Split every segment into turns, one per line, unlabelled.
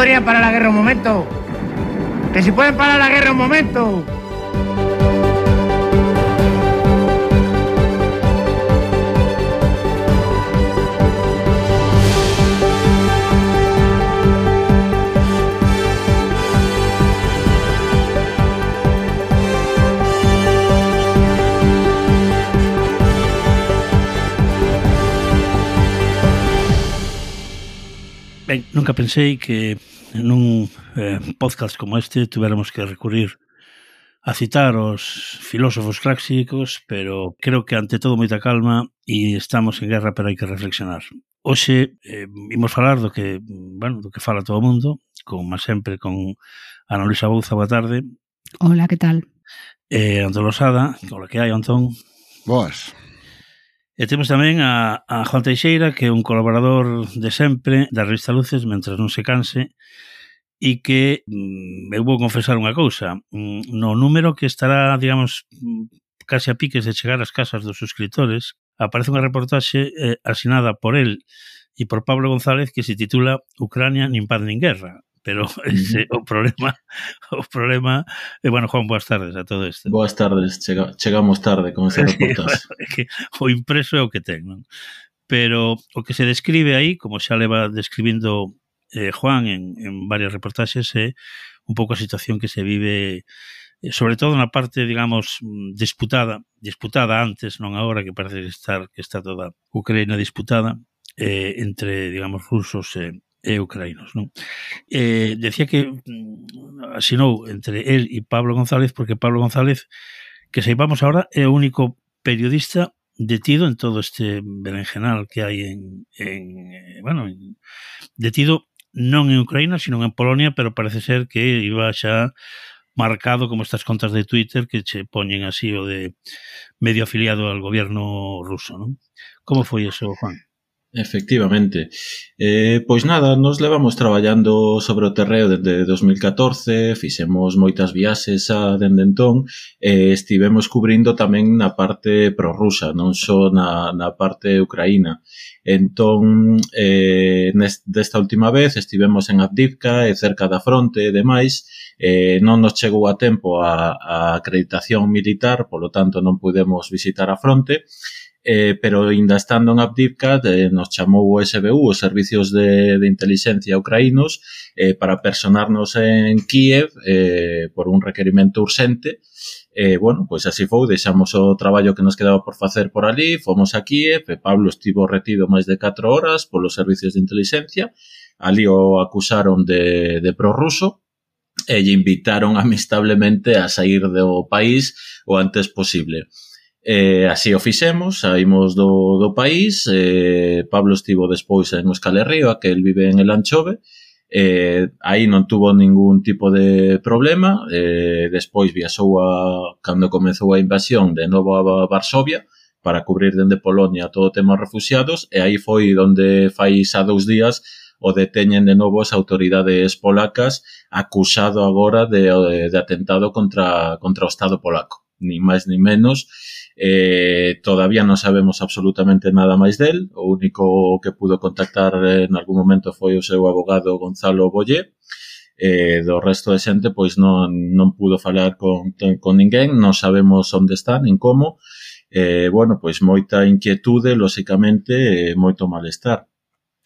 Podrían parar la guerra un momento. Que si pueden parar la guerra un momento.
Nunca pensei que nun eh, podcast como este tuveramos que recurrir a citar os filósofos clásicos, pero creo que ante todo moita calma e estamos en guerra, pero hai que reflexionar. Hoxe eh, imos falar do que, bueno, do que fala todo o mundo, como sempre con Ana Luisa Bouza, boa tarde.
Hola, que tal?
Eh, Antón Losada, hola que hai, Antón.
Boas.
E temos tamén a, a Juan Teixeira, que é un colaborador de sempre da revista Luces, mentre non se canse, e que mm, eu vou confesar unha cousa, mm, no número que estará, digamos, mm, case a piques de chegar ás casas dos suscriptores, aparece unha reportaxe eh, asinada por el e por Pablo González que se titula Ucrania nin paz nin guerra, pero ese, o problema o problema e eh, bueno Juan, boas tardes a todo isto.
Boas tardes, chega, chegamos tarde con ese reportaxe.
é que o impreso é o que ten, non? Pero o que se describe aí, como xa leva describindo eh, Juan en, en varias reportaxes é eh, un pouco a situación que se vive eh, sobre todo na parte, digamos, mm, disputada, disputada antes, non agora que parece que estar que está toda Ucrania disputada eh, entre, digamos, rusos e eh, e ucrainos. Non? Eh, decía que mm, asinou entre él e Pablo González porque Pablo González, que saibamos ahora, é o único periodista detido en todo este berenjenal que hai en, en eh, bueno, en, detido non en Ucraína, sino en Polonia, pero parece ser que iba xa marcado como estas contas de Twitter que che poñen así o de medio afiliado al gobierno ruso, non? Como foi eso, Juan?
Efectivamente. Eh, pois nada, nos levamos traballando sobre o terreo desde 2014, fixemos moitas viaxes a dende entón e eh, estivemos cubrindo tamén na parte prorrusa, non só na, na parte ucraína. Entón, eh, nest, desta última vez estivemos en Avdivka e cerca da fronte e demais, eh, non nos chegou a tempo a, a acreditación militar, polo tanto non pudemos visitar a fronte, eh, pero ainda estando en Abdivka eh, nos chamou o SBU, os servicios de, de inteligencia ucraínos, eh, para personarnos en Kiev eh, por un requerimento urxente. Eh, bueno, pois así foi, deixamos o traballo que nos quedaba por facer por ali, fomos a Kiev, e Pablo estivo retido máis de 4 horas polos servicios de inteligencia, ali o acusaron de, de prorruso, e lle invitaron amistablemente a sair do país o antes posible. E así o fixemos, saímos do, do país, e Pablo estivo despois en Euskal Herria, que el vive en el Anchove, eh, aí non tuvo ningún tipo de problema, eh, despois viaxou a, cando comezou a invasión de novo a Varsovia, para cubrir dende Polonia todo o tema refugiados, e aí foi onde fai xa dous días o deteñen de novo as autoridades polacas acusado agora de, de atentado contra, contra o Estado polaco, ni máis ni menos, eh, todavía non sabemos absolutamente nada máis del, o único que pudo contactar en algún momento foi o seu abogado Gonzalo Bolle, eh, do resto de xente pois non, non pudo falar con, con ninguén, non sabemos onde están, en como, eh, bueno, pois moita inquietude, lóxicamente, e moito malestar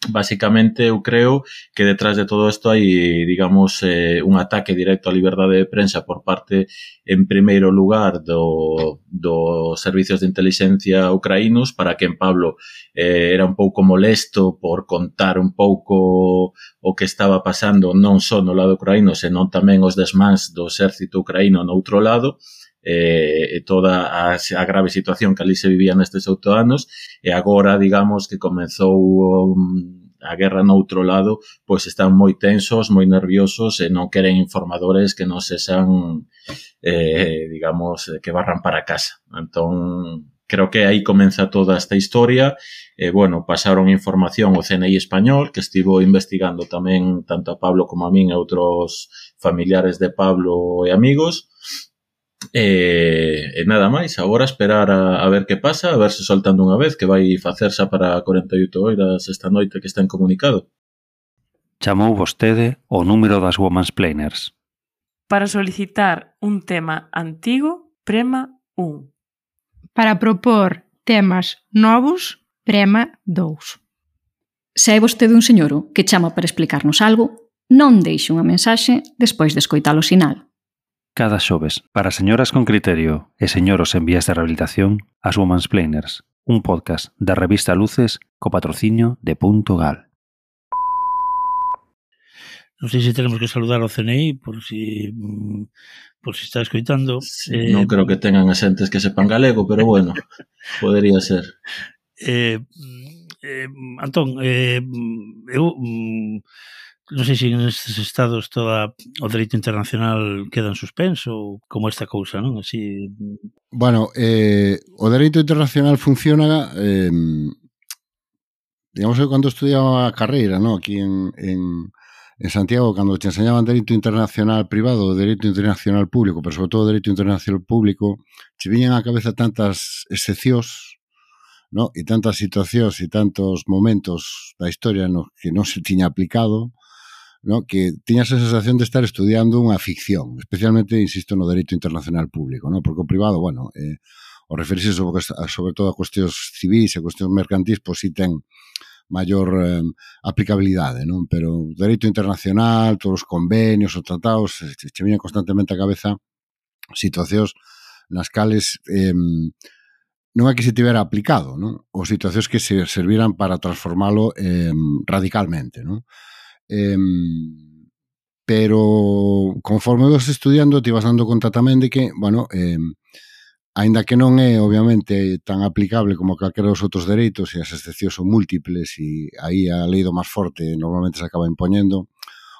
basicamente eu creo que detrás de todo isto hai, digamos, eh, un ataque directo á liberdade de prensa por parte, en primeiro lugar, do, dos servicios de inteligencia ucraínos, para que en Pablo eh, era un pouco molesto por contar un pouco o que estaba pasando non só no lado ucraíno, senón tamén os desmans do exército ucraíno no outro lado, eh, toda a, a grave situación que ali se vivía nestes oito anos e agora, digamos, que comezou um, a guerra no outro lado, pois están moi tensos, moi nerviosos e non queren informadores que non sexan, eh, digamos, que barran para casa. Entón, creo que aí comeza toda esta historia. E, eh, bueno, pasaron información o CNI español, que estivo investigando tamén tanto a Pablo como a min e outros familiares de Pablo e amigos, E, e nada máis, agora esperar a, a ver que pasa, a verse soltando unha vez que vai facerse para 48 horas esta noite que está en comunicado.
Chamou vostede o número das Women's Planers.
Para solicitar un tema antigo, prema 1.
Para propor temas novos, prema 2.
Se é vostede un señoro que chama para explicarnos algo, non deixe unha mensaxe despois de escoitar o sinal.
Cada xoves, para señoras con criterio e señoros en vías de rehabilitación, as Women's Planers, un podcast da revista Luces co patrocinio de Punto Gal.
Non sei se tenemos que saludar ao CNI por si mm, por si está escoitando.
Sí, eh, non creo que tengan asentes que sepan galego, pero bueno, podería ser.
Eh, mm, eh, Antón, eh, mm, eu mm, non sei se nestes estados toda o dereito internacional queda en suspenso ou como esta cousa, non? Así...
Bueno, eh, o dereito internacional funciona eh, digamos que cando estudiaba a carreira, ¿no? aquí en, en, en Santiago, cando te enseñaban dereito internacional privado, dereito internacional público, pero sobre todo dereito internacional público, che viñan á cabeza tantas excepcións, ¿no? e tantas situacións e tantos momentos da historia no que non se tiña aplicado, no? que tiñas a sensación de estar estudiando unha ficción, especialmente, insisto, no Dereito Internacional Público, no? porque o privado, bueno, eh, o referirse sobre, sobre todo a cuestións civis e cuestións mercantís, pois si ten maior eh, aplicabilidade, non? Pero o Dereito Internacional, todos os convenios, os tratados, che viñan constantemente a cabeza situacións nas cales eh, non é que se tivera aplicado, non? Ou situacións que se serviran para transformalo eh, radicalmente, non? Eh, pero conforme vas estudiando te vas dando conta tamén de que, bueno, eh, aínda que non é obviamente tan aplicable como calquera dos outros dereitos e as excepcións son múltiples e aí a lei do máis forte normalmente se acaba impoñendo,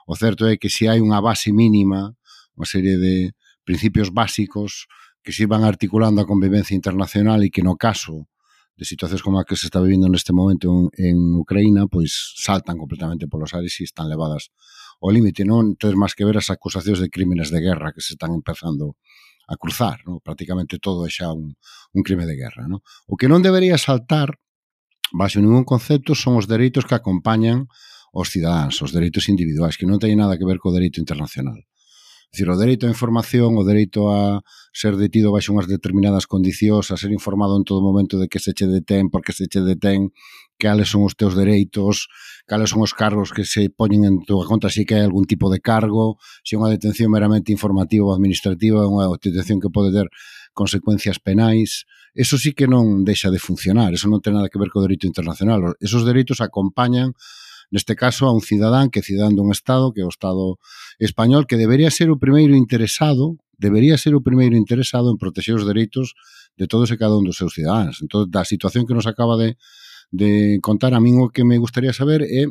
o certo é que se hai unha base mínima, unha serie de principios básicos que se van articulando a convivencia internacional e que no caso de situacións como a que se está vivindo neste momento en, en Ucraína, pois saltan completamente polos ares e están levadas ao límite, non? tedes máis que ver as acusacións de crímenes de guerra que se están empezando a cruzar, non? Prácticamente todo é xa un, un crime de guerra, non? O que non debería saltar, base ningún concepto, son os dereitos que acompañan os cidadáns, os dereitos individuais, que non teñen nada que ver co dereito internacional. Dicir, o dereito á información, o dereito a ser detido baixo unhas determinadas condicións, a ser informado en todo momento de que se che detén, porque se che detén, cales son os teus dereitos, cales son os cargos que se poñen en tua conta se si que hai algún tipo de cargo, se unha detención meramente informativa ou administrativa, unha detención que pode ter consecuencias penais. Eso sí que non deixa de funcionar, eso non ten nada que ver co dereito internacional. Esos dereitos acompañan neste caso a un cidadán que é cidadán dun Estado, que é o Estado español, que debería ser o primeiro interesado debería ser o primeiro interesado en protexer os dereitos de todos e cada un dos seus cidadáns. Entón, da situación que nos acaba de, de contar, a min o que me gustaría saber é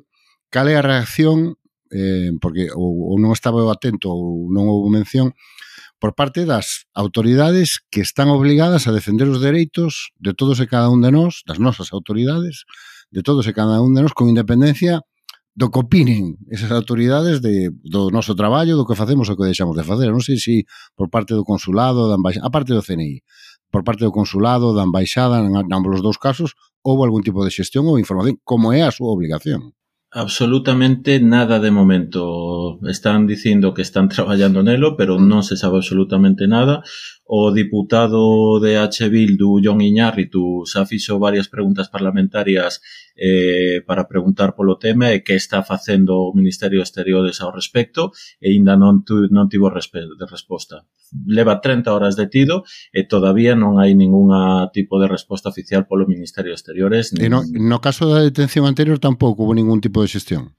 cal é a reacción, eh, porque ou, ou non estaba eu atento ou non houve mención, por parte das autoridades que están obligadas a defender os dereitos de todos e cada un de nós, das nosas autoridades, de todos e cada un de nós con independencia do que opinen esas autoridades de, do noso traballo, do que facemos ou que deixamos de facer. Non sei se por parte do consulado, da embaixada, a parte do CNI, por parte do consulado, da embaixada, en ambos os dous casos, houve algún tipo de xestión ou información, como é a súa obligación.
Absolutamente nada de momento. Están dicindo que están traballando nelo, pero non se sabe absolutamente nada. O diputado de H. Bildu, John Iñárritu, xa fixo varias preguntas parlamentarias eh, para preguntar polo tema e que está facendo o Ministerio de Exteriores ao respecto e aínda non, tu, non tivo de resposta. Leva 30 horas detido e todavía non hai ninguna tipo de resposta oficial polo Ministerio de Exteriores.
E no, no caso da detención anterior tampouco houve ningún tipo de xestión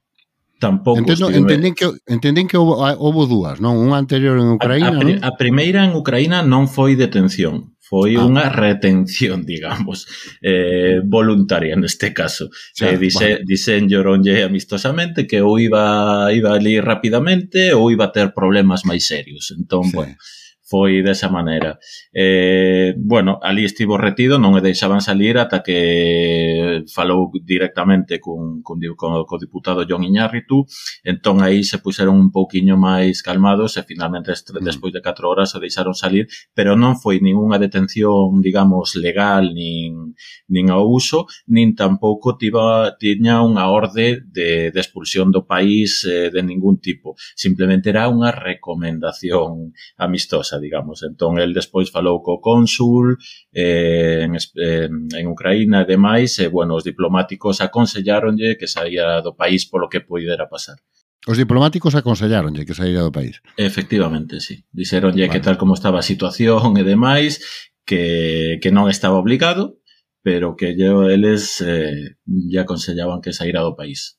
tampouco
Entendo, entenden que entendín que houve, houve dúas, non? Unha anterior en Ucraína,
a, a, pri,
non?
a primeira en Ucraína non foi detención. Foi ah. unha retención, digamos, eh, voluntaria neste caso. Xa, eh, dise, bueno. Dicen lloronlle amistosamente que ou iba, iba ali rapidamente ou iba a ter problemas máis serios. Entón, sí. bueno, foi desa maneira. Eh, bueno, ali estivo retido, non e deixaban salir ata que falou directamente cun, cun, con, co diputado John Iñárritu, entón aí se puseron un pouquiño máis calmados e finalmente mm. despois de 4 horas o deixaron salir, pero non foi ningunha detención, digamos, legal nin, nin ao uso, nin tampouco tiba, tiña unha orde de, de expulsión do país eh, de ningún tipo. Simplemente era unha recomendación amistosa casa, digamos. Entón, el despois falou co cónsul eh, en, eh, en Ucraína e demais, e, bueno, os diplomáticos aconselláronlle que saía do país polo que poidera pasar.
Os diplomáticos aconselláronlle que saíra do país.
Efectivamente, sí. Dixeronlle vale. que tal como estaba a situación e demais, que, que non estaba obligado, pero que yo, eles eh, lle aconsellaban que saíra do país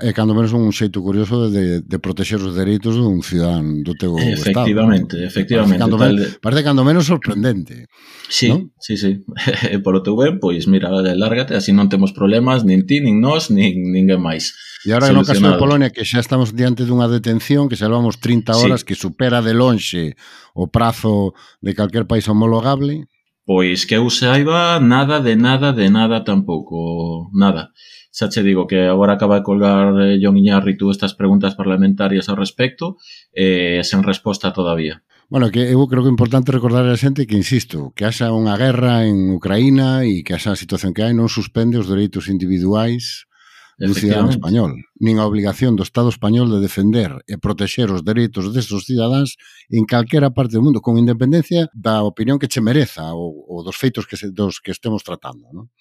é cando menos un xeito curioso de, de protexer os dereitos dun cidadán do teu
efectivamente,
estado.
Efectivamente,
efectivamente.
tal...
de... parece cando menos sorprendente.
Sí,
¿no?
sí, sí. E polo teu ben, pois mira, lárgate, así non temos problemas nin ti, nin nós, nin ninguén máis.
E agora no caso de Polonia que xa estamos diante dunha detención que xa levamos 30 horas sí. que supera de lonxe o prazo de calquer país homologable.
Pois que eu saiba nada de nada de nada tampouco, nada xa che digo que agora acaba de colgar eh, John Iñárritu estas preguntas parlamentarias ao respecto e eh, sen resposta todavía.
Bueno, que eu creo que é importante recordar a xente que, insisto, que haxa unha guerra en Ucraína e que haxa a situación que hai non suspende os dereitos individuais do cidadán español, nin a obligación do Estado español de defender e protexer os dereitos destes cidadáns en calquera parte do mundo, con independencia da opinión que che mereza ou, ou dos feitos que se, dos que estemos tratando. Non?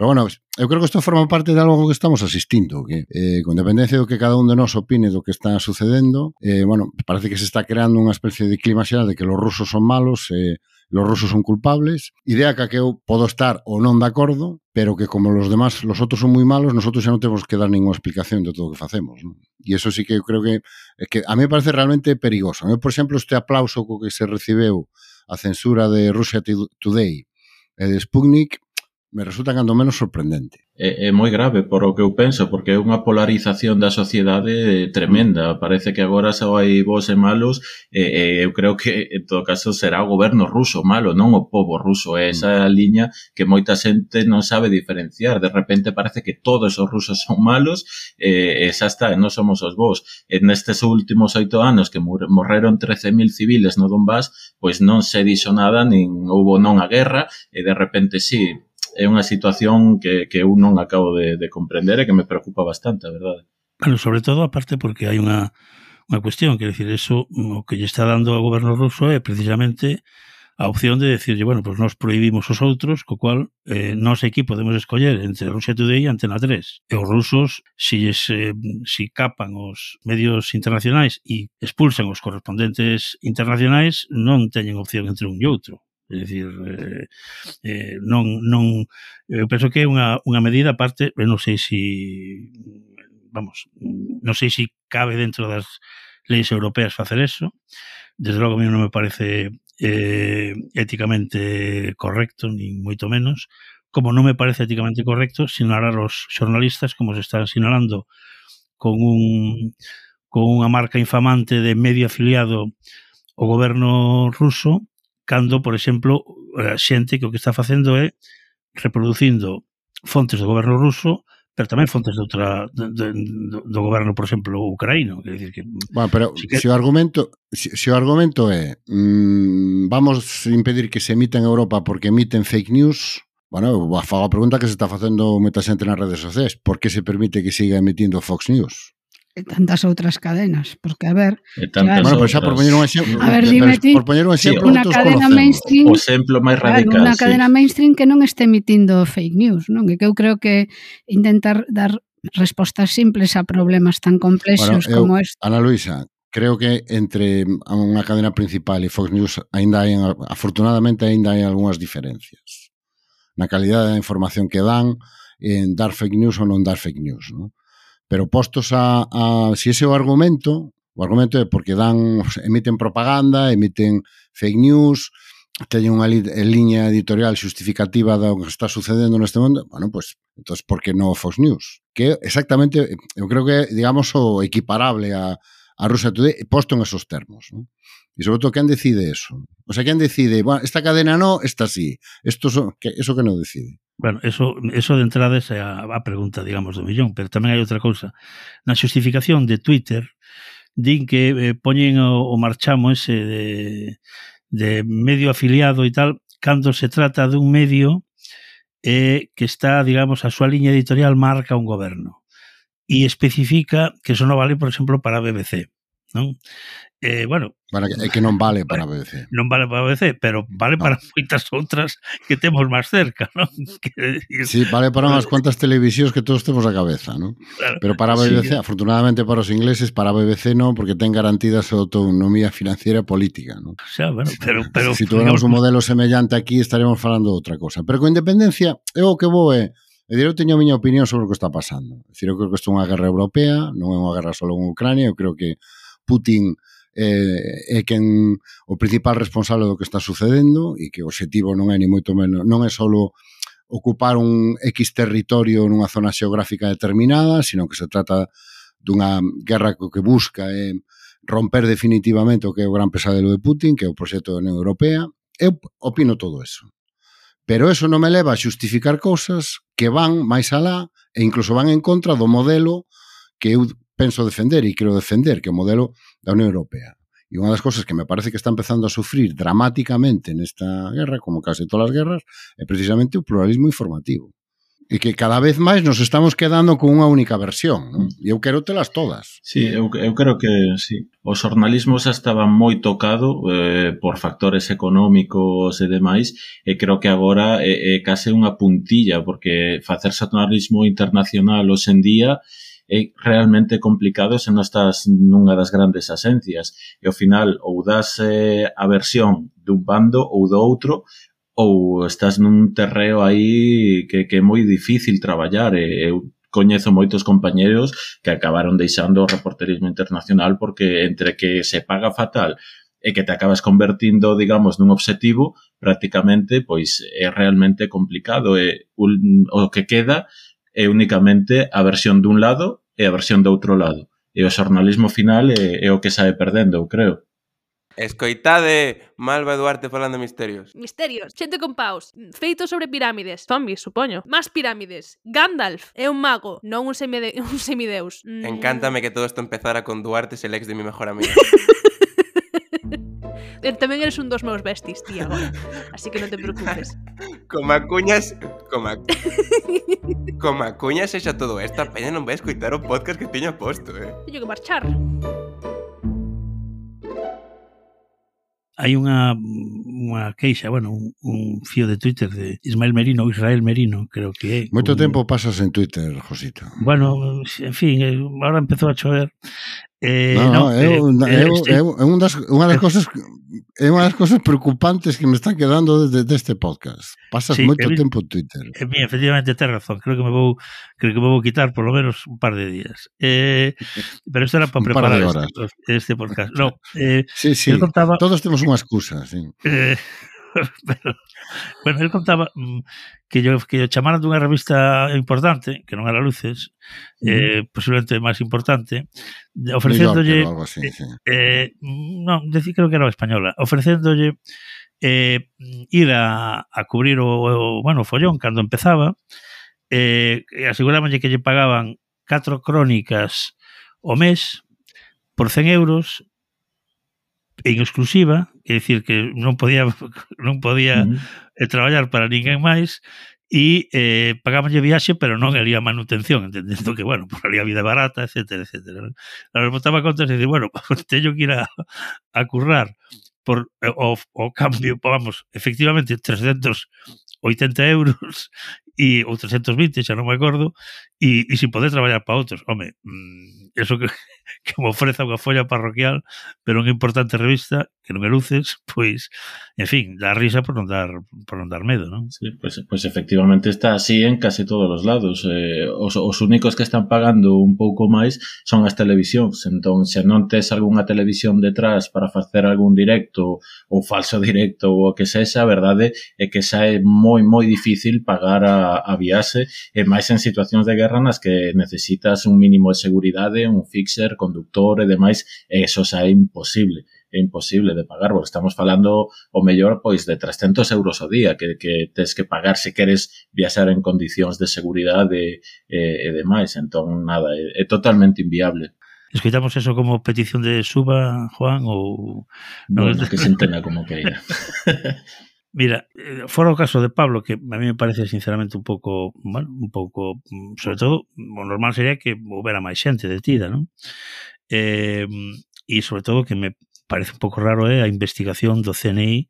Pero bueno, eu creo que isto forma parte de algo que estamos asistindo, que eh, con dependencia do que cada un de nós opine do que está sucedendo, eh, bueno, parece que se está creando unha especie de clima xeral de que los rusos son malos, eh, los rusos son culpables, idea que eu podo estar ou non de acordo, pero que como los demás, los outros son moi malos, nosotros xa non temos que dar ninguna explicación de todo o que facemos. ¿no? E eso sí que eu creo que, que a mí me parece realmente perigoso. A mí, por exemplo, este aplauso co que se recibeu a censura de Russia Today e de Sputnik, me resulta cando menos sorprendente.
É, é moi grave por o que eu penso, porque é unha polarización da sociedade tremenda. Parece que agora só hai vos e malos, e, e eu creo que, en todo caso, será o goberno ruso malo, non o povo ruso. É esa mm. liña que moita xente non sabe diferenciar. De repente parece que todos os rusos son malos, e, e xa está, non somos os vos. En nestes últimos oito anos que morreron 13.000 civiles no Donbass, pois non se dixo nada, nin houbo non a guerra, e de repente sí, é unha situación que, que eu non acabo de, de comprender e que me preocupa bastante, a verdade.
Bueno, sobre todo, aparte, porque hai unha, unha cuestión, quer dicir, eso mm, o que lle está dando ao goberno ruso é precisamente a opción de decirlle, bueno, pues nos prohibimos os outros, co cual eh, nós aquí podemos escoller entre Rusia Today e Antena 3. E os rusos, si, es, eh, si capan os medios internacionais e expulsan os correspondentes internacionais, non teñen opción entre un e outro. É dicir, eh, eh, non, non, eu penso que é unha, unha medida aparte, eu non sei se, si, vamos, non sei se si cabe dentro das leis europeas facer eso, desde logo a mí non me parece eh, éticamente correcto, nin moito menos, como non me parece éticamente correcto sinalar os xornalistas como se están sinalando con un con unha marca infamante de medio afiliado o goberno ruso cando, por exemplo, a xente que o que está facendo é reproducindo fontes do goberno ruso pero tamén fontes de outra, de, de, do goberno, por exemplo, ucraíno. Quer decir que,
bueno, pero si que... se o argumento se, se o argumento é mmm, vamos impedir que se emita en Europa porque emiten fake news, bueno, a, a pregunta que se está facendo moita xente nas redes sociais, por que se permite que siga emitindo Fox News?
e tantas outras cadenas, porque a ver,
claro,
bueno, pues xa por poñer un exemplo,
a ver, dime ti,
por poñer un exemplo,
sí, unha cadena mainstream,
o exemplo máis radical,
claro, unha
sí.
cadena mainstream que non este emitindo fake news, non? E que eu creo que intentar dar respostas simples a problemas tan complexos
bueno, eu,
como este.
Ana Luisa, creo que entre unha cadena principal e Fox News aínda hai, afortunadamente aínda hai algunhas diferencias na calidade da información que dan en dar fake news ou non dar fake news, non? Pero postos a, a si ese é o argumento, o argumento é porque dan emiten propaganda, emiten fake news, teñen unha li, eh, liña editorial xustificativa do que está sucedendo neste mundo, bueno, pois, pues, entón, por que non Fox News? Que exactamente, eu creo que, digamos, o equiparable a, a Rusia Today posto en esos termos. ¿no? E sobre todo, quen decide eso? O sea, quen decide, bueno, esta cadena no, esta sí. Esto so, que, eso que no decide.
Bueno, eso, eso de entrada é a, a pregunta, digamos, do millón, pero tamén hai outra cousa. Na xustificación de Twitter, din que eh, poñen o, o marchamo ese de, de medio afiliado e tal, cando se trata dun medio eh, que está, digamos, a súa liña editorial marca un goberno e especifica que eso non vale, por exemplo, para a BBC. Non? Eh, bueno,
bueno, é que eh, non vale para a BBC.
Non vale para a BBC, pero vale no. para moitas outras que temos máis cerca, non?
Que, sí, vale para unhas cuantas televisións que todos temos a cabeza, non? Claro, pero para a BBC, sí. afortunadamente para os ingleses, para a BBC non, porque ten garantida a súa autonomía financiera e política, non?
O sea, bueno, pero... pero se
si tuviéramos un modelo semellante aquí, estaremos falando de outra cosa. Pero con independencia, eu o que vou é... Eh, Dicir, eu teño a miña opinión sobre o que está pasando. É Dicir, eu creo que isto é unha guerra europea, non é unha guerra só en Ucrania, eu creo que Putin eh, é quen o principal responsable do que está sucedendo e que o obxectivo non é ni moito menos, non é só ocupar un X territorio nunha zona xeográfica determinada, sino que se trata dunha guerra que o que busca é romper definitivamente o que é o gran pesadelo de Putin, que é o proxecto da Unión Europea. Eu opino todo eso. Pero eso non me leva a xustificar cousas que van máis alá e incluso van en contra do modelo que eu penso defender e quero defender, que é o modelo da Unión Europea. E unha das cousas que me parece que está empezando a sufrir dramáticamente nesta guerra, como case todas as guerras, é precisamente o pluralismo informativo e que cada vez máis nos estamos quedando con unha única versión, non? Mm. E eu quero telas todas.
Sí, eu, eu creo que sí. O xornalismo xa estaba moi tocado eh, por factores económicos e demais, e creo que agora é, é case unha puntilla, porque facer xornalismo internacional hoxe en día é realmente complicado se non estás nunha das grandes asencias. E ao final, ou das eh, a versión dun bando ou do outro, ou estás nun terreo aí que, que é moi difícil traballar e eu coñezo moitos compañeros que acabaron deixando o reporterismo internacional porque entre que se paga fatal e que te acabas convertindo, digamos, nun obxectivo, prácticamente, pois, é realmente complicado. E un, o que queda é únicamente a versión dun lado e a versión do outro lado. E o xornalismo final é, é o que sae perdendo, eu creo.
Escoitade Malva Duarte falando de misterios.
Misterios, xente con paus, feito sobre pirámides, zombies, supoño. Más pirámides. Gandalf é un mago, non un, semide un semideus.
Mm. Encántame que todo isto empezara con Duarte, el ex de mi mejor amigo.
Eh, tamén eres un dos meus besties, tía, agora. Así que non te preocupes.
Coma cuñas... Coma... Coma cuñas e xa todo esta peña non vai escoitar o podcast que teño posto, eh.
Teño que marchar.
hai unha, unha queixa, bueno, un, un fío de Twitter de Ismael Merino, Israel Merino, creo que é.
Moito un... tempo pasas en Twitter, Josito.
Bueno, en fin, eh, agora empezou a chover
Eh, no, no, é, eh, unha, eh, é, é, é un das, unha das cosas é unha das cosas preocupantes que me están quedando desde deste podcast. Pasas sí, moito eh, tempo en Twitter.
Eh, bien, efectivamente ten razón, creo que me vou creo que me vou quitar por lo menos un par de días. Eh, pero isto era para preparar este, este podcast. No, eh,
sí, sí. contaba, todos temos unha excusa, sí.
Eh, pero, bueno, él contaba mm, que yo que yo chamaran dunha revista importante, que non era Luces, mm. eh, posiblemente máis importante, ofrecéndolle
así, sí.
eh, eh non, decir creo que era española, ofrecéndolle eh, ir a, a cubrir o, o bueno, o follón cando empezaba, eh, asegurábanlle que lle pagaban catro crónicas o mes por 100 euros en exclusiva, é dicir que non podía non podía uh eh, -huh. traballar para ninguén máis e eh, pagámoslle viaxe, pero non había manutención, entendendo que, bueno, por ali a vida barata, etcétera, etcétera. La rebotaba contra e dicir, bueno, teño que ir a, a currar por eh, o, o cambio, vamos, efectivamente 380 euros e ou 320, xa non me acordo, e, e sin poder traballar para outros. Home, mm, eso que, que me ofreza unha folla parroquial, pero unha importante revista, que non me luces, pois, en fin, dá risa por non dar, por non dar medo, non?
Sí, pois, pois efectivamente está así en case todos os lados. Eh, os, os únicos que están pagando un pouco máis son as televisións. Entón, se non tes algunha televisión detrás para facer algún directo ou falso directo ou o que sexa, a verdade é que xa é moi, moi difícil pagar a a, a viaxe e máis en situacións de guerra nas que necesitas un mínimo de seguridade, un fixer, conductor e demais, e eso xa é imposible é imposible de pagar, porque estamos falando o mellor pois de 300 euros ao día que, que tens que pagar se queres viaxar en condicións de seguridade e, e demais, entón nada, é, é totalmente inviable.
Escoitamos eso como petición de suba, Juan, ou...
Bueno, que se entenda como queira.
Mira, eh, fora o caso de Pablo, que a mí me parece sinceramente un pouco, bueno, un pouco, mm, sobre todo, o normal sería que houbera máis xente detida, non? Eh, e sobre todo que me parece un pouco raro é eh, a investigación do CNI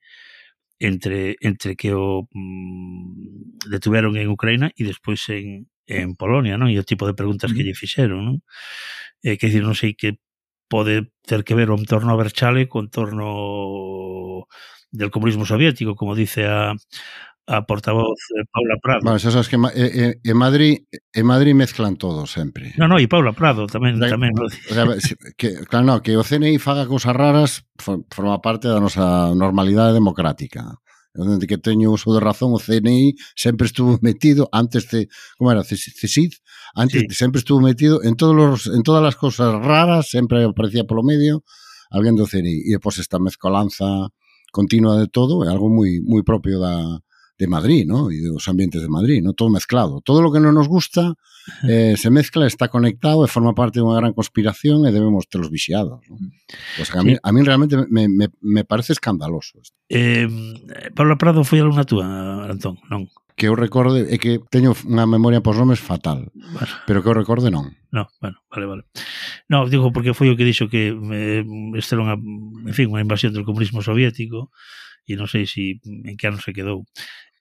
entre entre que o mm, detuveron en Ucraína e despois en, en Polonia, non? E o tipo de preguntas que lle fixeron, non? Eh, que dicir, non sei que pode ter que ver o entorno a Berchale con torno del comunismo soviético, como dice a, a portavoz eh, Paula Prado.
Bueno, xa sabes que en, eh, eh, en Madrid en Madrid mezclan todo sempre.
No, no, e Paula Prado tamén
da,
tamén
o sea, que, claro, no, que o CNI faga cousas raras forma parte da nosa normalidade democrática. Onde que teño uso de razón, o CNI sempre estuvo metido antes de, como era, CSID, antes
sí.
de, sempre estuvo metido en todos los, en todas as cousas raras, sempre aparecía polo medio alguén do CNI. E depois esta mezcolanza continua de todo, é algo moi moi propio da de Madrid, ¿no? E dos ambientes de Madrid, ¿no? Todo mezclado. Todo lo que non nos gusta eh, se mezcla, está conectado e forma parte de unha gran conspiración e debemos telos vixiados. ¿no? O sea, a, mí,
sí.
a mí realmente me, me, me parece escandaloso. Esto.
Eh, Pablo Prado foi alumna túa, Antón, non?
Que eu recorde, é que teño unha memoria pos nomes fatal,
bueno.
pero que eu recorde non.
No, bueno, vale, vale. No, digo porque foi o que dixo que eh, este era unha, en fin, unha invasión do comunismo soviético e non sei si en que ano se quedou.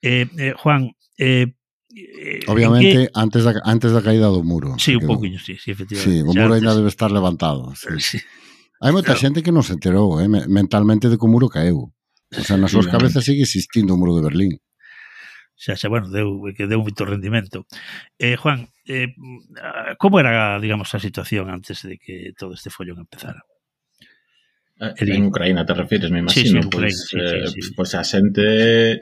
Eh, eh, Juan, eh, eh
Obviamente,
que...
antes da, antes da caída do muro.
Sí, un pouquinho, sí, sí, efectivamente.
Sí, o muro ainda debe estar levantado. Sí.
sí.
Hai moita
claro.
xente que non se enterou, eh, mentalmente de que o muro caeu. O sea, nas súas cabezas sigue existindo o muro de Berlín
xa, xa, bueno, deu, que deu moito rendimento. Eh, Juan, eh, como era, digamos, a situación antes de que todo este follón empezara? El...
En Ucraína te refires, me
imagino. Sí,
sí,
en Ucraína,
pois,
sí,
eh,
sí, sí.
pois a xente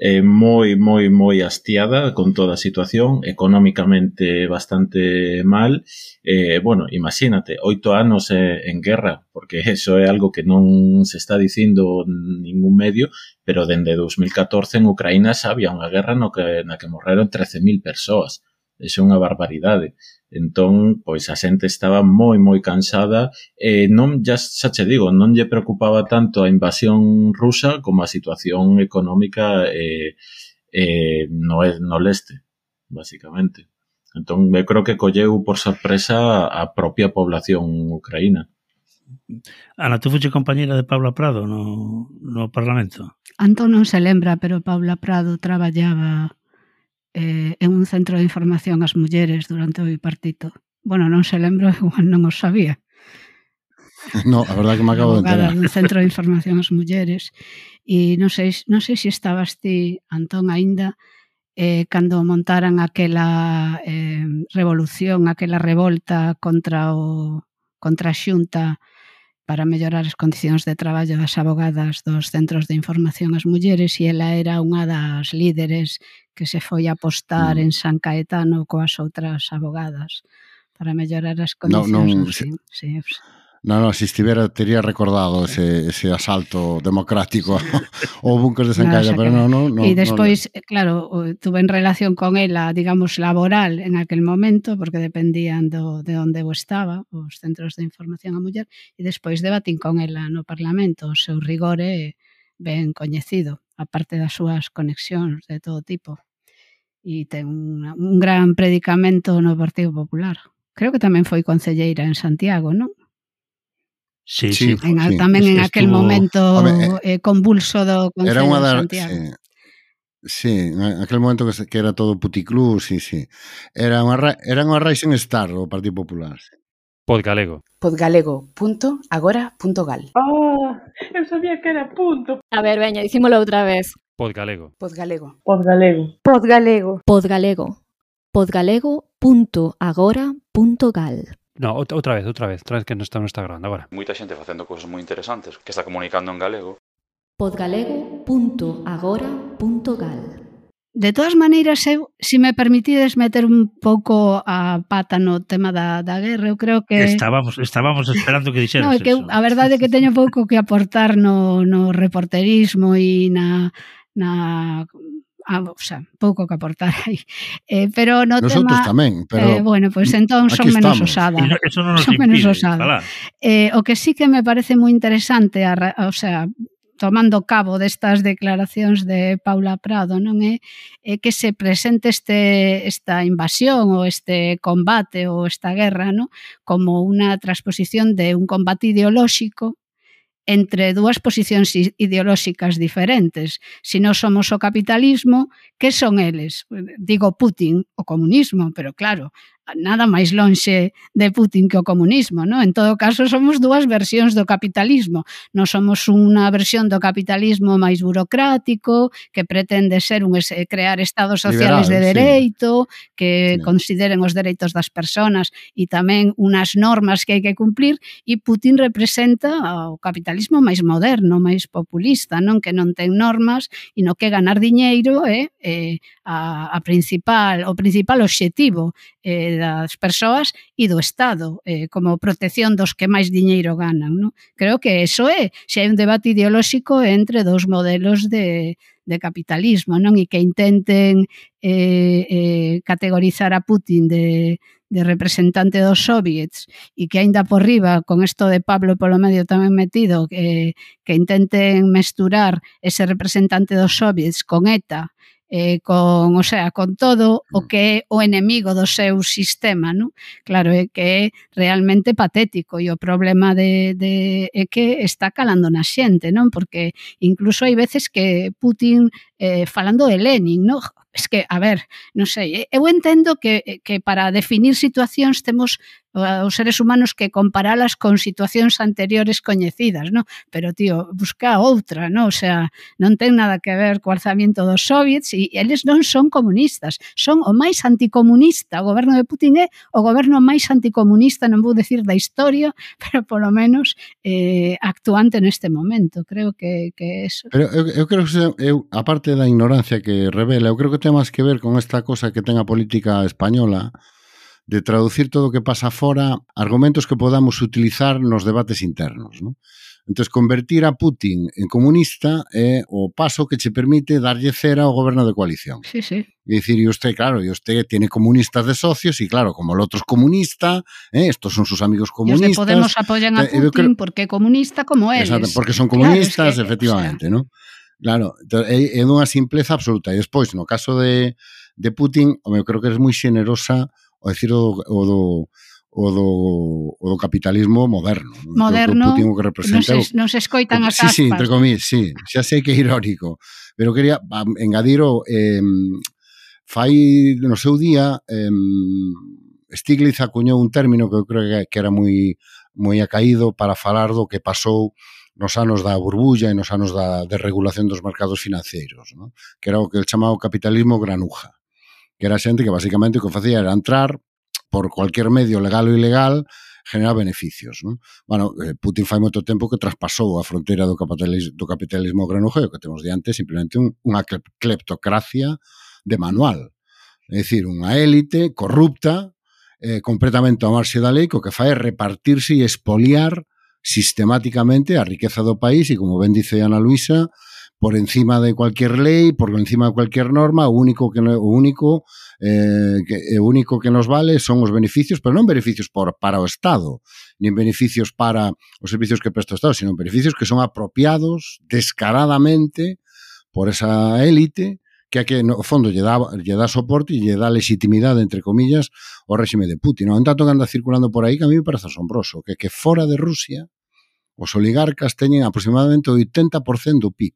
eh, moi, moi, moi hastiada con toda a situación, económicamente bastante mal. Eh, bueno, imagínate, oito anos eh, en guerra, porque eso é algo que non se está dicindo ningún medio, pero dende 2014 en Ucraína xa había unha guerra no que, na que morreron 13.000 persoas. Eso é unha barbaridade. Entón, pois a xente estaba moi, moi cansada e non, xa, xa che digo, non lle preocupaba tanto a invasión rusa como a situación económica eh, eh, no, no leste, basicamente. Entón, eu creo que colleu por sorpresa a propia población ucraína.
Ana, tú fuche compañera de Paula Prado no, no Parlamento?
Antón non se lembra, pero Paula Prado traballaba eh, en un centro de información ás mulleres durante o bipartito. Bueno, non se lembro, igual non os sabía.
No, a verdade que me acabo de enterar.
Dun centro de información ás mulleres e non sei, non sei se estabas ti, Antón, aínda eh, cando montaran aquela eh, revolución, aquela revolta contra o contra a xunta para mellorar as condicións de traballo das abogadas dos centros de información ás mulleres e ela era unha das líderes que se foi a apostar
no.
en San Caetano coas outras abogadas para mellorar as condicións.
No, non,
sí, sí.
Non, non, se estivera tería recordado ese, ese asalto democrático ao búnker de San Calla, pero non, non, non.
E despois, non... claro, tuve en relación con ela, digamos, laboral en aquel momento, porque dependían do, de onde eu estaba, os centros de información a muller, e despois debatín con ela no Parlamento, o seu rigor é ben coñecido, aparte das súas conexións de todo tipo. E ten un, un gran predicamento no Partido Popular. Creo que tamén foi concelleira en Santiago, non?
Sí,
sí,
sí,
en,
sí
tamén en aquel estuvo, momento
ver,
eh, eh, convulso do
Concello era unha
dar,
de
Santiago.
Sí, sí, en aquel momento que, que era todo puticlub, sí, sí. Era unha, era unha Rising Star o Partido Popular. Sí.
Podgalego.
Podgalego.agora.gal
Oh, ah, eu sabía que era punto.
A ver, veña, dicímolo outra vez.
Podgalego.
Podgalego.
Podgalego.
Podgalego. Podgalego. Podgalego.agora.gal
No, outra vez, outra vez, outra vez que non está, non está grabando agora.
Moita xente facendo cousas moi interesantes, que está comunicando en galego.
podgalego.agora.gal
De todas maneiras, eu, se me permitides meter un pouco a pata no tema da, da guerra, eu creo que...
Estábamos, estábamos esperando que dixeras
no, que eu, A verdade é que teño pouco que aportar no, no reporterismo e na, na ah, o sea, pouco que aportar aí. Eh, pero no
Nosotros
tema,
tamén, pero
eh, bueno, pois pues, entón son menos osada.
Eso non nos
son
impide, menos
osada.
Falar.
Eh, o que sí que me parece moi interesante, a, a, o sea, tomando cabo destas declaracións de Paula Prado, non é, é que se presente este esta invasión ou este combate ou esta guerra, non? como unha transposición de un combate ideolóxico entre dúas posicións ideolóxicas diferentes. Se si non somos o capitalismo, que son eles? Digo Putin, o comunismo, pero claro, nada máis lonxe de Putin que o comunismo, non? En todo caso, somos dúas versións do capitalismo. Non somos unha versión do capitalismo máis burocrático, que pretende ser un crear estados sociales
Liberal,
de dereito, sí. que
sí.
consideren os dereitos das persoas e tamén unas normas que hai que cumplir, e Putin representa o capitalismo máis moderno, máis populista, non? Que non ten normas e no que ganar diñeiro é eh, a, a principal o principal obxectivo eh, das persoas e do Estado, eh, como protección dos que máis diñeiro ganan. Non? Creo que eso é, se hai un debate ideolóxico entre dous modelos de, de capitalismo, non? E que intenten eh, eh, categorizar a Putin de, de representante dos soviets e que aínda por riba, con isto de Pablo polo medio tamén metido, que, que intenten mesturar ese representante dos soviets con ETA eh, con, o sea, con todo o mm. que é o enemigo do seu sistema, non? Claro, é que é realmente patético e o problema de, de é que está calando na xente, non? Porque incluso hai veces que Putin eh, falando de Lenin, non? Es que, a ver, non sei, eh, eu entendo que, eh, que para definir situacións temos os seres humanos que comparalas con situacións anteriores coñecidas, non? Pero tío, busca outra, non? O sea, non ten nada que ver co alzamiento dos soviets e eles non son comunistas, son o máis anticomunista, o goberno de Putin é o goberno máis anticomunista, non vou decir da historia, pero polo menos eh, actuante neste momento, creo que, que eso.
Pero eu, eu creo que eu, aparte da ignorancia que revela, eu creo que ten máis que ver con esta cosa que ten a política española, de traducir todo o que pasa fora argumentos que podamos utilizar nos debates internos. ¿no? Entón, convertir a Putin en comunista é o paso que che permite darlle cera ao goberno de coalición.
Sí, sí.
E dicir, e usted, claro, e usted tiene comunistas de socios, e claro, como el otro es comunista, eh, estos son sus amigos comunistas.
Los de Podemos apoyan a
eh,
Putin
creo,
porque comunista como eles.
Exacto, porque son comunistas, claro,
es que,
efectivamente, o sea, ¿no? Claro, é, é dunha simpleza absoluta. E despois, no caso de, de Putin, eu creo que é moi xenerosa o decir o, o do o do, o do capitalismo moderno. Moderno, que o que representa, non,
se, non se escoitan as aspas.
Sí, sí, entre comillas, sí, xa sei que é irónico, pero quería engadir o... Eh, fai no seu día eh, Stiglitz acuñou un término que eu creo que era moi moi acaído para falar do que pasou nos anos da burbulla e nos anos da desregulación dos mercados financeiros, ¿no? que era o que el chamado capitalismo granuja que era xente que basicamente o que facía era entrar por cualquier medio legal ou ilegal generar beneficios. Non? Bueno, eh, Putin fai moito tempo que traspasou a fronteira do capitalismo, do capitalismo granujeo que temos diante simplemente un, unha cleptocracia de manual. É dicir, unha élite corrupta, eh, completamente a marxe da lei, co que fai é repartirse e espoliar sistemáticamente a riqueza do país e, como ben dice Ana Luisa, por encima de cualquier lei, por encima de cualquier norma, o único que o único eh, que, o único que nos vale son os beneficios, pero non beneficios por, para o Estado, nin beneficios para os servicios que presta o Estado, sino beneficios que son apropiados descaradamente por esa élite que a que no fondo lle dá, lle dá soporte e lle dá legitimidade, entre comillas, ao réxime de Putin. Non tanto que anda circulando por aí que a mí me parece asombroso, que que fora de Rusia os oligarcas teñen aproximadamente o 80% do PIB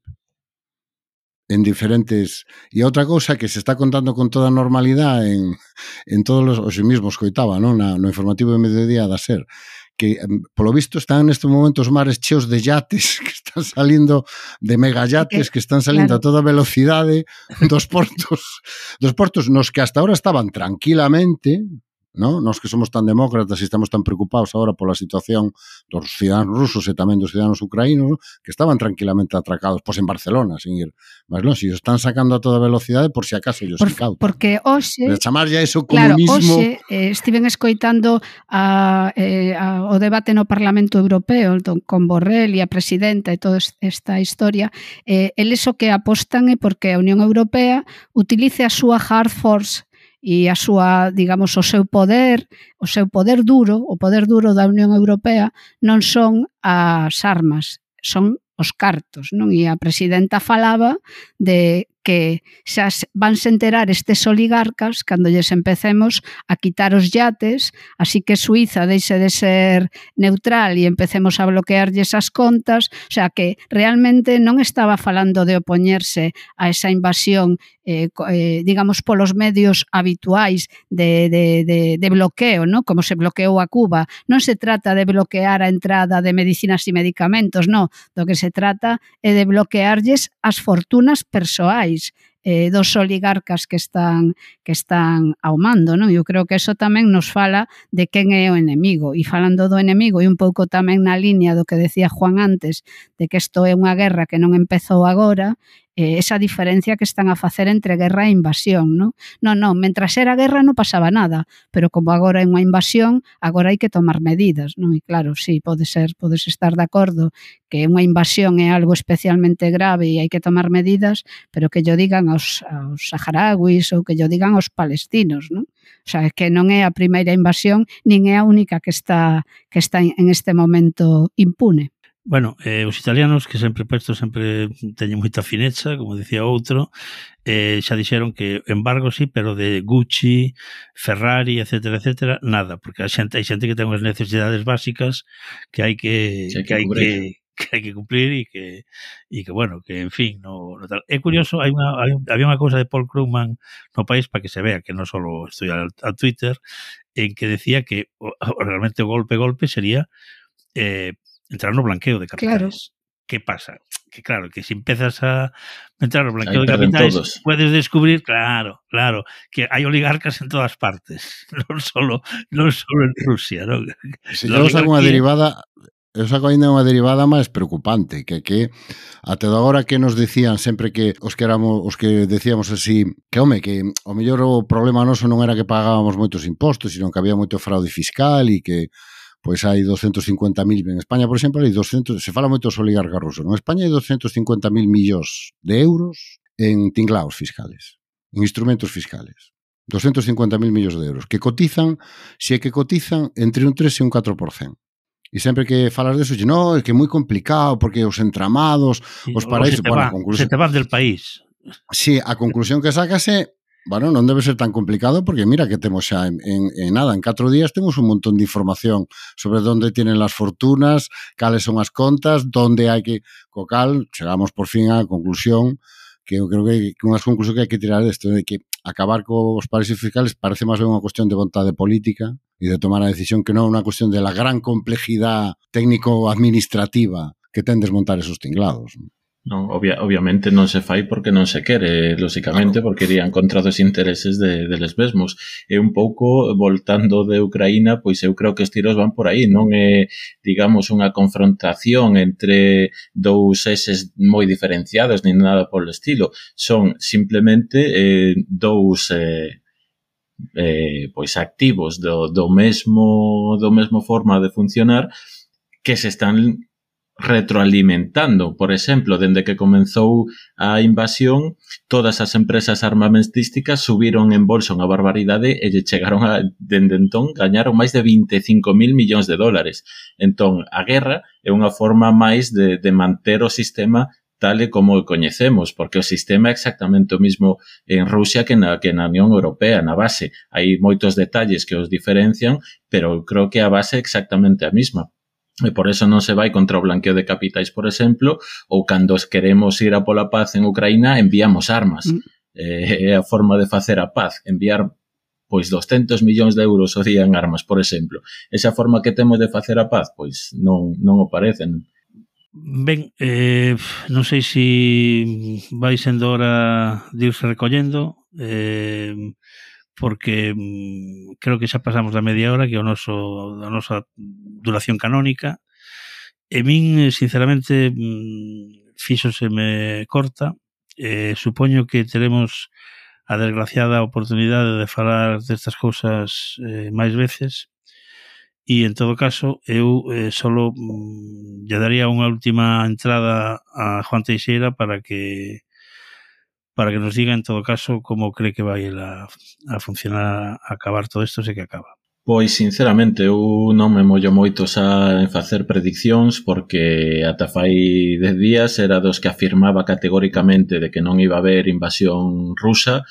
en diferentes... E outra cousa que se está contando con toda normalidade en, en todos os, os mismos coitaba, non? Na, no informativo de mediodía da SER, que polo visto están nestes momentos mares cheos de yates que están salindo de megayates que están salindo
claro.
a toda velocidade dos portos dos portos nos que hasta ahora estaban tranquilamente no? Nos que somos tan demócratas e estamos tan preocupados agora pola situación dos cidadanos rusos e tamén dos cidadanos ucraínos que estaban tranquilamente atracados pois en Barcelona, sin ir máis longe, e están sacando a toda velocidade por si acaso ellos
por,
incautan.
Porque hoxe...
De chamar ya
iso
comunismo...
Claro, hoxe eh, estiven escoitando a, eh, a, o debate no Parlamento Europeo don, con Borrell e a presidenta e toda esta historia, eh, eles o que apostan é porque a Unión Europea utilice a súa hard force e a súa, digamos, o seu poder, o seu poder duro, o poder duro da Unión Europea non son as armas, son os cartos, non? E a presidenta falaba de que xa van se enterar estes oligarcas cando lles empecemos a quitar os yates, así que Suiza deixe de ser neutral e empecemos a bloquearlles as contas, o sea que realmente non estaba falando de opoñerse a esa invasión eh, eh, digamos, polos medios habituais de, de, de, de bloqueo, ¿no? como se bloqueou a Cuba. Non se trata de bloquear a entrada de medicinas e medicamentos, non. Do que se trata é de bloquearlles as fortunas persoais eh, dos oligarcas que están que están ao mando, non? Eu creo que eso tamén nos fala de quen é o enemigo e falando do enemigo e un pouco tamén na liña do que decía Juan antes de que isto é unha guerra que non empezou agora, eh, esa diferencia que están a facer entre guerra e invasión, non? Non, non, mentras era guerra non pasaba nada, pero como agora é unha invasión, agora hai que tomar medidas, non? E claro, sí, pode ser, podes estar de acordo que unha invasión é algo especialmente grave e hai que tomar medidas, pero que yo digan aos, aos saharauis ou que yo digan aos palestinos, non? O sea, que non é a primeira invasión, nin é a única que está que está en este momento impune.
Bueno, eh, os italianos que sempre presto sempre teñen moita fineza, como dicía outro, eh, xa dixeron que embargo sí, pero de Gucci, Ferrari, etcétera, etcétera, nada, porque a xente, hai xente que ten unhas necesidades básicas que hai que,
que, que
hai que que hai que cumplir e que e que bueno, que en fin, no, no tal. É curioso, hai unha hai, un- había unha cousa de Paul Krugman no país para que se vea que non só estoy al, Twitter en que decía que o, realmente golpe golpe sería eh, entrar no blanqueo de capitales. ¿Qué pasa? Que claro, que si empiezas a entrar no blanqueo
Ahí
de capitales,
todos.
puedes descubrir, claro, claro, que hay oligarcas en todas partes, non solo, non solo en Rusia, ¿no?
Saco unha
oligarquía-
derivada Esa coina é unha derivada máis preocupante, que que até da hora que nos decían sempre que os que éramos os que decíamos así, que home, que o mellor o problema noso non era que pagábamos moitos impostos, sino que había moito fraude fiscal e que pois hai 250.000, en España, por exemplo, hai 200, se fala moito dos oligarcas rusos, non? En España hai 250.000 millóns de euros en tinglaos fiscales, en instrumentos fiscales. 250.000 millóns de euros, que cotizan, se é que cotizan, entre un 3 e un 4%. E sempre que falas de eso, no, é que é moi complicado porque os entramados, sí,
os
paraísos...
Se te,
bueno, conclusión,
se te vas del país.
Sí, a conclusión que sacase Bueno, non debe ser tan complicado porque mira que temos xa en, en, en nada, en catro días temos un montón de información sobre onde tienen las fortunas, cales son as contas, onde hai que... Co cal, chegamos por fin á conclusión que eu creo que, que unhas conclusión que hai que tirar desto de que acabar cos paraísos fiscales parece máis ben unha cuestión de vontade política e de tomar a decisión que non é unha cuestión de la gran complejidade técnico-administrativa que ten desmontar esos tinglados.
Non, obvia, obviamente non se fai porque non se quere, lóxicamente, claro. porque irían contra dos intereses de, deles mesmos. E un pouco, voltando de Ucraína, pois eu creo que os tiros van por aí, non é, digamos, unha confrontación entre dous eses moi diferenciados, nin nada polo estilo. Son simplemente eh, dous... Eh, eh, pois activos do, do mesmo do mesmo forma de funcionar que se están retroalimentando. Por exemplo, dende que comenzou a invasión, todas as empresas armamentísticas subiron en bolsa unha barbaridade e lle chegaron a, dende entón, gañaron máis de 25.000 millóns de dólares. Entón, a guerra é unha forma máis de, de manter o sistema tal e como o coñecemos, porque o sistema é exactamente o mismo en Rusia que na, que na Unión Europea, na base. Hai moitos detalles que os diferencian, pero eu creo que a base é exactamente a mesma. E por eso non se vai contra o blanqueo de capitais, por exemplo, ou cando queremos ir a pola paz en Ucraína, enviamos armas.
Mm.
Eh, é a forma de facer a paz, enviar pois 200 millóns de euros o día en armas, por exemplo. Esa forma que temos de facer a paz, pois non, non o parece, non,
Ben, eh, non sei se vai sendo hora de irse recollendo, eh, porque mm, creo que xa pasamos da media hora, que é o noso, a nosa duración canónica, e min, eh, sinceramente, mm, fixoseme corta, eh, supoño que teremos a desgraciada oportunidade de falar destas cousas eh, máis veces, e en todo caso eu eh, solo mm, lle daría unha última entrada a Juan Teixeira para que para que nos diga en todo caso como cree que vai a, a funcionar a acabar todo isto se que acaba.
Pois sinceramente eu non me mollo moito xa en facer prediccións porque ata fai 10 días era dos que afirmaba categóricamente de que non iba a haber invasión rusa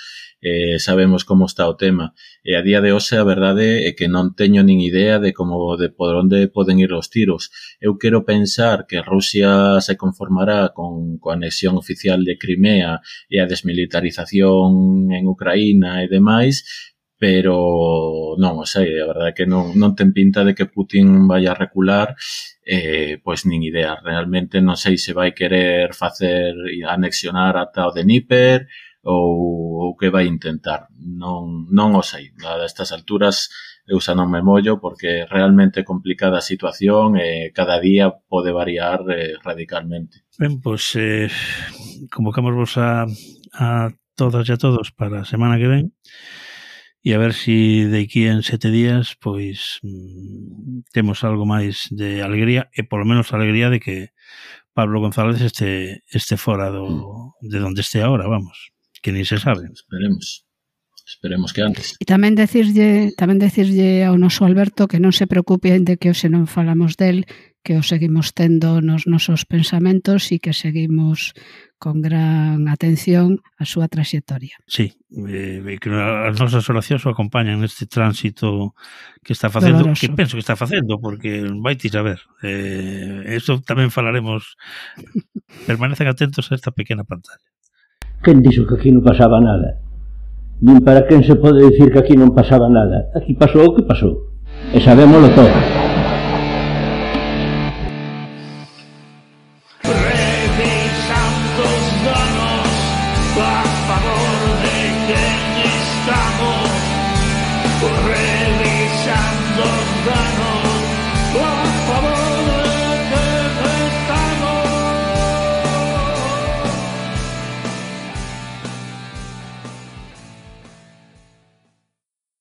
eh, sabemos como está o tema. E a día de hoxe a verdade é eh, que non teño nin idea de como de por onde poden ir os tiros. Eu quero pensar que Rusia se conformará con coa anexión oficial de Crimea e a desmilitarización en Ucraína e demais, pero non o sei, a verdade é que non, non ten pinta de que Putin vai a recular, eh, pois nin idea, realmente non sei se vai querer facer anexionar ata o de Níper, ou o que vai intentar. Non, non o sei. A estas alturas eu xa non me mollo porque é realmente complicada a situación e cada día pode variar eh, radicalmente.
Ben, pois eh, convocamos a, a todas e a todos para a semana que ven e a ver si de aquí en sete días pois mm, temos algo máis de alegría e polo menos alegría de que Pablo González este este fora do, mm. de onde este agora, vamos que nin se sabe.
Esperemos. Esperemos que antes.
E tamén decirlle, tamén decirlle ao noso Alberto que non se preocupe de que hoxe non falamos del, que o seguimos tendo nos nosos pensamentos e que seguimos con gran atención a súa traxectoria.
Sí, eh, eh, que as nosas oracións o acompañan neste tránsito que está facendo,
Doloroso.
que penso que está facendo, porque vai ti saber. Eh, eso tamén falaremos. Permanecen atentos a esta pequena pantalla.
Quen dixo que aquí non pasaba nada? Nin para quen se pode dicir que aquí non pasaba nada. Aquí pasou o que pasou. E sabémoslo todo.